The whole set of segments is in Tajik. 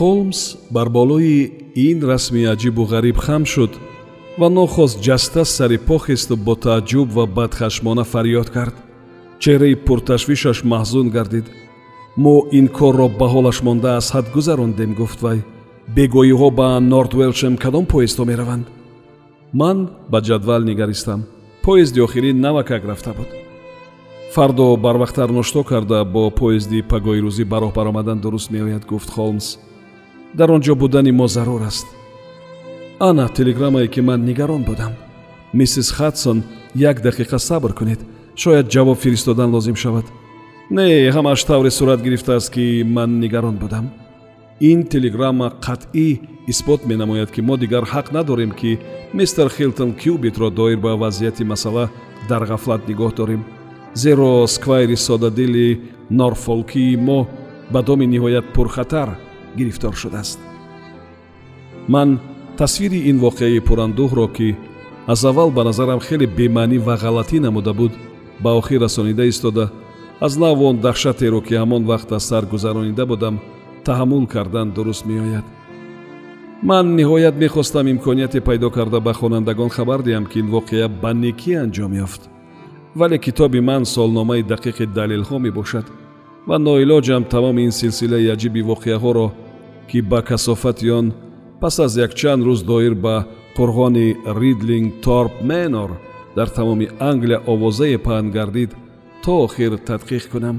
холмс бар болои ин расми аҷибу ғариб хам шуд ва нохост ҷаста сари по хесту бо тааҷҷуб ва бадхашмона фарёд кард. Чеҳраи пурташвишаш маҳзун гардид. Мо ин корро ба ҳолаш монда аз ҳад гузарондем гуфт вай. Бегоиҳо ба нортвелшем кадом поездҳо мераванд. Ман ба ҷадвал нигаристам. Поезди охирин навакак рафта буд. Фардо барвақттар ношто карда бо поезди пагои рӯзӣ бароҳ баромадан дуруст меояд гуфт холмс дар он ҷо будани мо зарур аст. Ана телеграммае ки ман нигарон будам. Миссис хадсон як дақиқа сабр кунед. Шояд ҷавоб фиристодан лозим шавад. Не ҳамааш тавре сурат гирифтааст ки ман нигарон будам. Ин телеграмма қатъӣ исбот менамояд ки мо дигар ҳақ надорем ки мистер хилтон кюбитро доир ба вазъияти масъала дар ғафлат нигоҳ дорем. Зеро сквайри содадили норфолкии мо ба доми ниҳоят пурхатар гирифтор шудааст. Ман тасвири ин воқеаи пурандӯҳро ки аз аввал ба назарам хеле бемаънӣ ва ғалатӣ намуда буд ба охир расонида истода аз нав он даҳшатеро ки ҳамон вақт аз сар гузаронида будам таҳаммул кардан дуруст меояд. Ман ниҳоят мехостам имконияте пайдо карда ба хонандагон хабар диҳам ки ин воқеа ба некӣ анҷом ёфт вале китоби ман солномаи дақиқи далелҳо мебошад ва ноилоҷам тамоми ин силсилаи аҷиби воқеаҳоро ки ба касофати он пас аз якчанд рӯз доир ба қурғони ридлинг торп менор дар тамоми англия овозае паҳн гардид то охир тадқиқ кунам.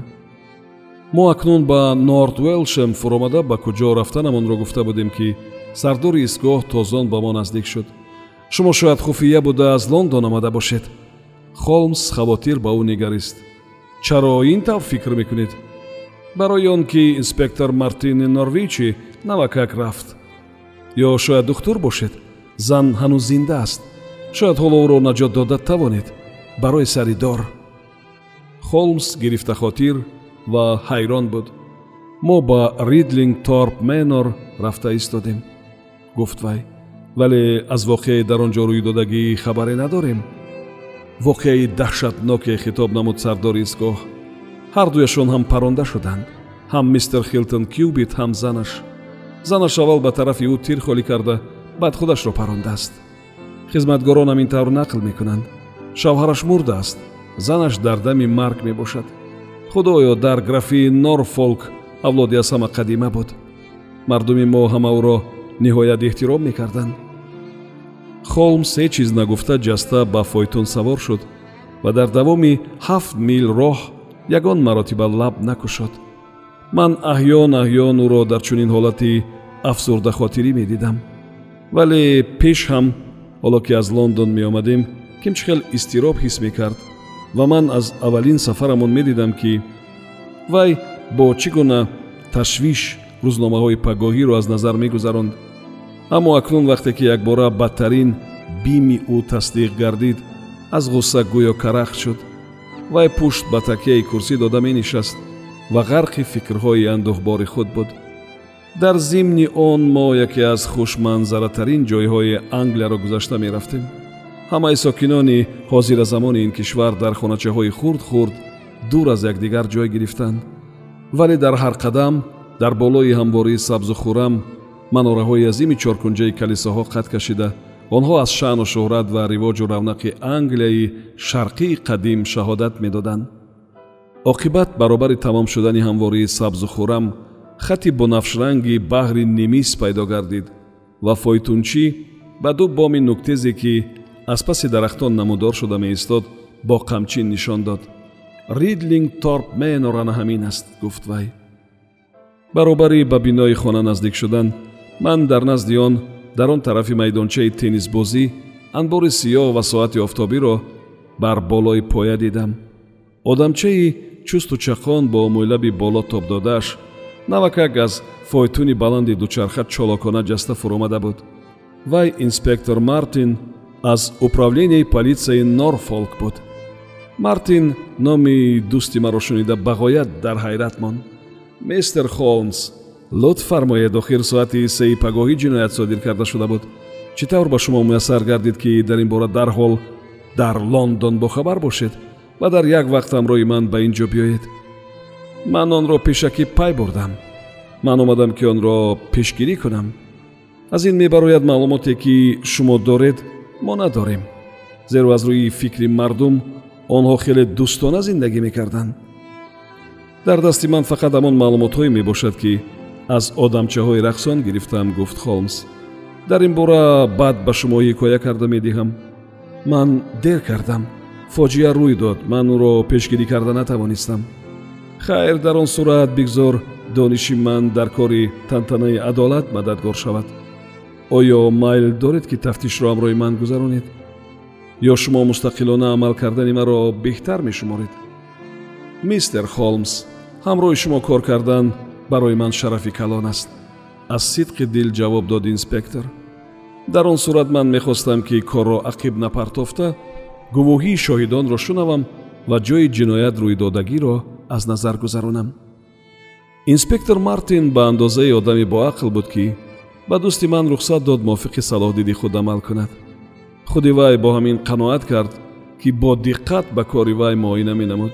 Мо акнун ба нортвелшем фуромада ба куҷо рафтанамонро гуфта будем ки сардори истгоҳ тозон ба мо наздик шуд. Шумо шояд хуфия буда аз лондон омада бошед. Холмс хавотир ба ӯ нигарист. Чаро ин тавр фикр мекунед барои он ки инспектор мартини норвичи навакак рафт. Ё шояд духтур бошед зан ҳанӯз зинда аст. Шояд ҳоло ӯро наҷот дода тавонед барои сари дор. Холмс гирифтахотир ва ҳайрон буд. Мо ба ридлинг торп менор рафта истодем. Гуфт вай вале аз воқеаи дар он ҷо рӯйдодагӣ хабаре надорем? Воқеаи даҳшатноке хитоб намуд сардори истгоҳ ҳардуяшон ҳам паронда шуданд. Ҳам мистер хилтон кюбит ҳам занаш. Занаш аввал ба тарафи ӯ тир холӣ карда баъд худашро парондааст. Хизматгоронам ин тавр нақл мекунанд. Шавҳараш мурдааст занаш дар дами марг мебошад. Худоё дар графии норфолк авлоди аз ҳама қадима буд. Мардуми мо ҳама ӯро ниҳоят эҳтиром мекарданд. Холмс ҳеҷ чиз нагуфта ҷаста ба фойтун савор шуд ва дар давоми ҳафт мил роҳ ягон маротиба лаб накушод. Ман аҳён аҳён ӯро дар чунин ҳолати афсурдахотирӣ медидам. Вале пеш ҳам ҳоло ки аз лондон меомадем кимчихел изтироб ҳис мекард ва ман аз аввалин сафарамон медидам ки вай бо чӣ гуна ташвиш рӯзномаҳои пагоҳиро аз назар мегузаронд? Аммо акнун вақте ки якбора бадтарин бими ӯ тасдиқ гардид аз ғусса гӯё карахт шуд вай пушт ба такияи курсӣ дода менишаст ва ғарқи фикрҳои андӯҳбори худ буд. Дар зимни он мо яке аз хушманзаратарин ҷойҳои англияро гузашта мерафтем. Ҳамаи сокинони ҳозиразамони ин кишвар дар хоначаҳои хурд хурд дур аз якдигар ҷой гирифтанд вале дар ҳар қадам дар болои ҳамвории сабзу хӯрам манораҳои азими чоркунҷаи калисоҳо қад кашида онҳо аз шаъну шӯҳрат ва ривоҷу равнақи англияи шарқии қадим шаҳодат медоданд. Оқибат баробари тамом шудани ҳамвории сабзу хӯрам хати бунафшранги баҳри немис пайдо гардид. Ва фойтунчӣ ба ду боми нуктезе ки аз паси дарахтон намудор шуда меистод бо қамчин нишон дод. Ридлинг торп менорана ҳамин аст гуфт вай. Баробари ба бинои хона наздик шудан ман дар назди он дар он тарафи майдончаи теннисбозӣ анбори сиёҳ ва соати офтобиро бар болои поя дидам. Одамчаи чусту чақон бо мӯйлаби боло тобдодааш навакак аз фойтуни баланди дучарха чолокона ҷаста фуромада буд. Вай инспектор мартин аз управленияи полисияи норфолк буд. Мартин номи дӯсти маро шунида бағоят дар ҳайрат монд мистер холмс лутф фармоед охир соати сеи пагоҳӣ ҷиноят содир карда шуда буд. Чӣ тавр ба шумо муяссар гардид ки дар ин бора дарҳол дар лондон бохабар бошед ва дар як вақт ҳамроҳи ман ба ин ҷо биёед. Ман онро пешакӣ пай бурдам. Ман омадам ки онро пешгирӣ кунам. Аз ин мебарояд маълумоте ки шумо доред мо надорем. Зеро аз рӯи фикри мардум онҳо хеле дӯстона зиндагӣ мекарданд. Дар дасти ман фақат ҳамон маълумотҳое мебошад ки аз одамчаҳои рақсон гирифтам гуфт холмс. Дар ин бора баъд ба шумо ҳикоя карда медиҳам. Ман дер кардам. Фоҷиа рӯй дод. Ман ӯро пешгирӣ карда натавонистам. Хайр дар он сурат бигзор дониши ман дар кори тантанаи адолат мададгор шавад. Оё майл доред ки тафтишро ҳамроҳи ман гузаронед? Ё шумо мустақилона амал кардани маро беҳтар мешуморед? Мистер холмс ҳамроҳи шумо кор кардан барои ман шарафи калон аст. Аз сидқи дил ҷавоб дод инспектор. Дар он сурат ман мехостам ки корро ақиб напартофта гувоҳии шоҳидонро шунавам ва ҷои ҷиноят рӯйдодагиро аз назар гузаронам. Инспектор мартин ба андозаи одами боақл буд ки ба дӯсти ман рухсат дод мувофиқи салоҳдиди худ амал кунад. Худи вай бо ҳамин қаноат кард ки бо диққат ба кори вай муоина менамуд.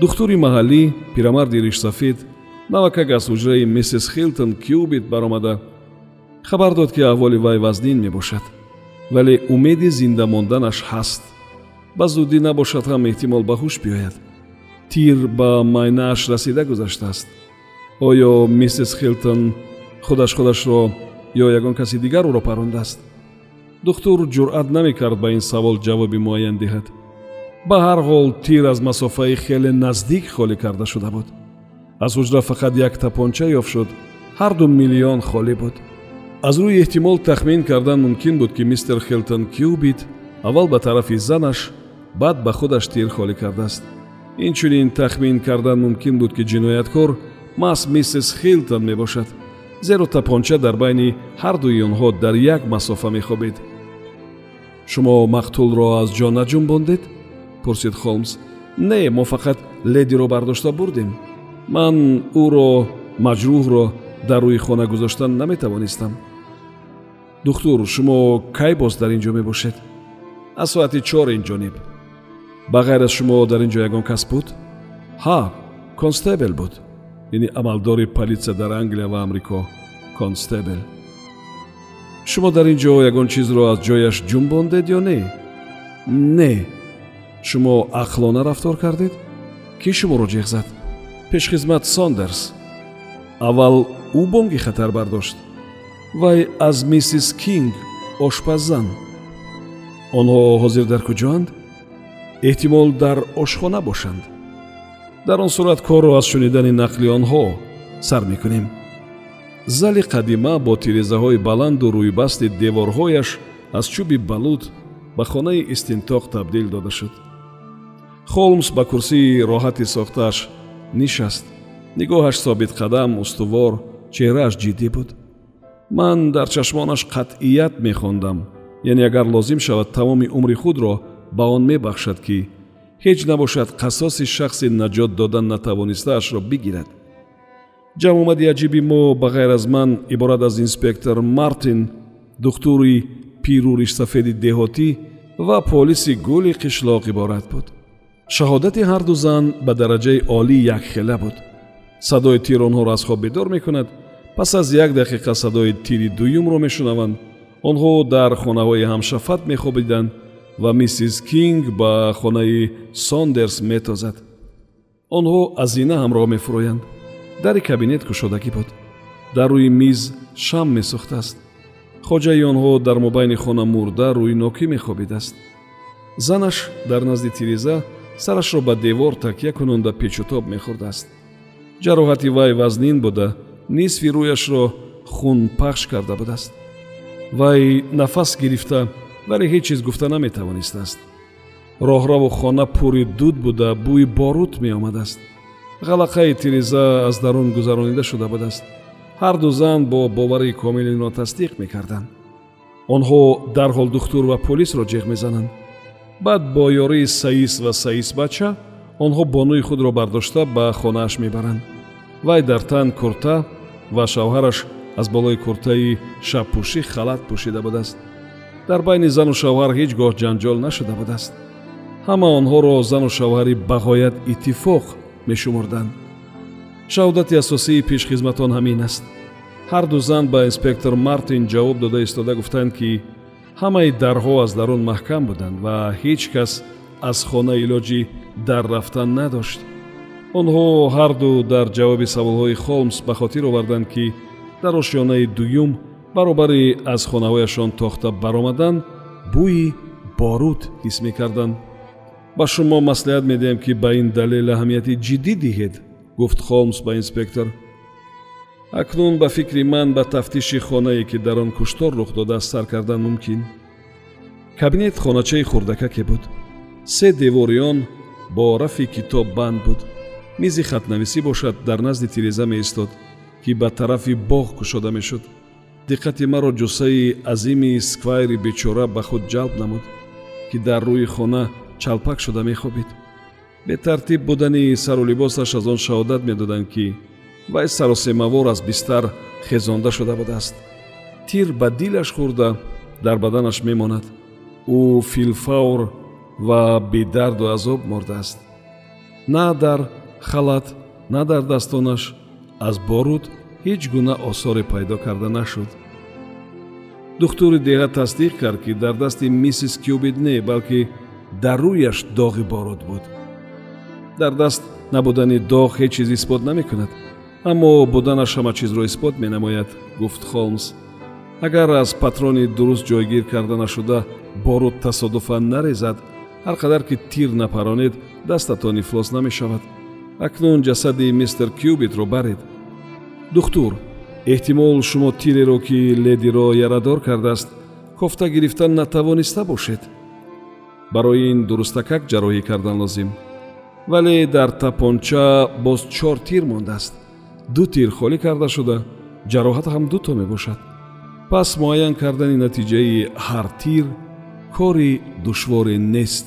Духтури маҳаллӣ пирамарди ришсафед навакак аз ҳуҷраи миссис хилтон кюбит баромада хабар дод ки аҳволи вай вазнин мебошад. Вале умеди зинда монданаш ҳаст. Ба зудӣ набошад ҳам эҳтимол ба ҳуш биёяд. Тир ба майнааш расида гузаштааст оё миссис хилтон худаш худашро ё ягон каси дигар ӯро парондааст? Духтур ҷуръат намекард ба ин савол ҷавоби муайян диҳад. Ба ҳар ҳол тир аз масофаи хеле наздик холӣ карда шуда буд аз ҳуҷра фақат як тапонча ёфт шуд. ҳарду миллион холӣ буд. аз рӯи эҳтимол тахмин кардан мумкин буд ки мистер хилтон кюбит аввал ба тарафи занаш баъд ба худаш тир холӣ кардааст. инчунин тахмин кардан мумкин буд ки ҷинояткор маҳз миссис хилтон мебошад зеро тапонча дар байни ҳардуи онҳо дар як масофа мехобед шумо мақтулро аз ҷо наҷумбондед пурсид холмс. не мо фақат ледиро бардошта бурдем ман ӯро маҷрӯҳро дар рӯи хона гузоштан наметавонистам. Духтур шумо кай боз дар ин ҷо мебошед? Аз соати чор инҷониб ба ғайр аз шумо дар ин ҷо ягон кас буд? Ҳа констебел буд. Яъне амалдори полисия дар англия ва амрико констебел шумо дар ин ҷо ягон чизро аз ҷояш ҷумбондед ё не? Не. Шумо ақлона рафтор кардед? Кӣ шуморо ҷеғ зад пешхизмат сондерс. Аввал ӯ бонги хатар бардошт. Вай аз миссис кинг ошпаззан. Онҳо ҳозир дар куҷоанд? Эҳтимол дар ошхона бошанд. Дар он сурат корро аз шунидани нақли онҳо сар мекунем. Зали қадима бо тирезаҳои баланду рӯйбасти деворҳояш аз чӯби балуд ба хонаи истинтоқ табдил дода шуд. Холмс ба курсии роҳати сохтааш нишаст. Нигоҳаш собитқадам устувор чеҳрааш ҷиддӣ буд. Ман дар чашмонаш қатъият мехондам. Яъне агар лозим шавад тамоми умри худро ба он мебахшад ки ҳеҷ набошад қасоси шахси наҷот додан натавонистаашро бигирад. Ҷамъомади аҷиби мо ба ғайр аз ман иборат аз инспектор мартин духтури пиру ришсафеди деҳотӣ ва полиси гули қишлоқ иборат буд шаҳодати ҳарду зан ба дараҷаи олӣ якхела буд. Садои тир онҳоро аз хоб бедор мекунад. Пас аз як дақиқа садои тири дуюмро мешунаванд. Онҳо дар хонаҳои ҳамшафат мехобиданд ва миссис кинг ба хонаи сондерс метозад. Онҳо азина ҳамроҳ мефурӯянд. Дари кабинет кушодагӣ буд. Дар рӯи миз шам месӯхтааст. Хоҷаи онҳо дар мобайни хона мурда рӯи нокӣ мехобидааст. Занаш дар назди тиреза сарашро ба девор такя кунонда печутоб мехӯрдааст. Ҷароҳати вай вазнин буда нисфи рӯяшро хун пахш карда будааст. Вай нафас гирифта вале ҳеҷ чиз гуфта наметавонистааст. Роҳраву хона пури дуд буда бӯи борут меомадааст. Ғалақаи тиреза аз дарун гузаронида шуда будааст. Ҳарду зан бо бовари комил инро тасдиқ мекарданд. Онҳо дарҳол духтур ва полисро ҷеғ мезананд баъд бо ёрии саис ва саисбача онҳо бонӯи худро бардошта ба хонааш мебаранд. Вай дар тан курта ва шавҳараш аз болои куртаи шабпӯшӣ халат пӯшида будааст. Дар байни зану шавҳар ҳеҷ гоҳ ҷанҷол нашуда будааст. Ҳама онҳоро зану шавҳари бағоят иттифоқ мешумурданд шаҳодати асосии пешхизматон ҳамин аст. Ҳарду зан ба инспектор мартин ҷавоб дода истода гуфтанд ки ҳамаи дарҳо аз дарун маҳкам буданд ва ҳеҷ кас аз хона илоҷи дар рафтан надошт. Онҳо ҳарду дар ҷавоби саволҳои холмс ба хотир оварданд ки дар ошёнаи дуюм баробари аз хонаҳояшон тохта баромадан бӯи боруд ҳис мекарданд. Ба шумо маслиҳат медиҳем ки ба ин далел аҳамияти ҷиддӣ диҳед гуфт холмс ба инспектор акнун ба фикри ман ба тафтиши хонае ки дар он куштор рух додааст сар кардан мумкин. Кабинет хоначаи хурдакаке буд. Се девори он бо рафи китоб банд буд. Мизи хатнависӣ бошад дар назди тиреза меистод ки ба тарафи боғ кушода мешуд. Диққати маро ҷуссаи азими сквайри бечора ба худ ҷалб намуд ки дар рӯи хона чалпак шуда мехобид. Бетартиб будани сару либосаш аз он шаҳодат медоданд ки вай саросемавор аз бистар хезонда шуда будааст. Тир ба дилаш хӯрда дар баданаш мемонад. Ӯ филфавр ва бедарду азоб мордааст на дар халат на дар дастонаш аз боруд ҳеҷ гуна осоре пайдо карда нашуд. Духтури деҳа тасдиқ кард ки дар дасти миссис кюбид не балки дар рӯяш доғи бород буд. Дар даст набудани доғ ҳеҷ чиз исбот намекунад аммо буданаш ҳама чизро исбот менамояд гуфт холмс. Агар аз патрони дуруст ҷойгир карда нашуда боруд тасодуфан нарезад ҳар қадар ки тир напаронед дастатон ифлос намешавад. Акнун ҷасади мистер кюбитро баред. Духтур эҳтимол шумо тиреро ки ледиро ярадор кардааст кофта гирифтан натавониста бошед. Барои ин дурустакак ҷарроҳӣ кардан лозим. Вале дар тапонча боз чор тир мондааст ду тир холӣ карда шуда ҷароҳат ҳам дуто мебошад пас муайян кардани натиҷаи ҳар тир кори душворе нест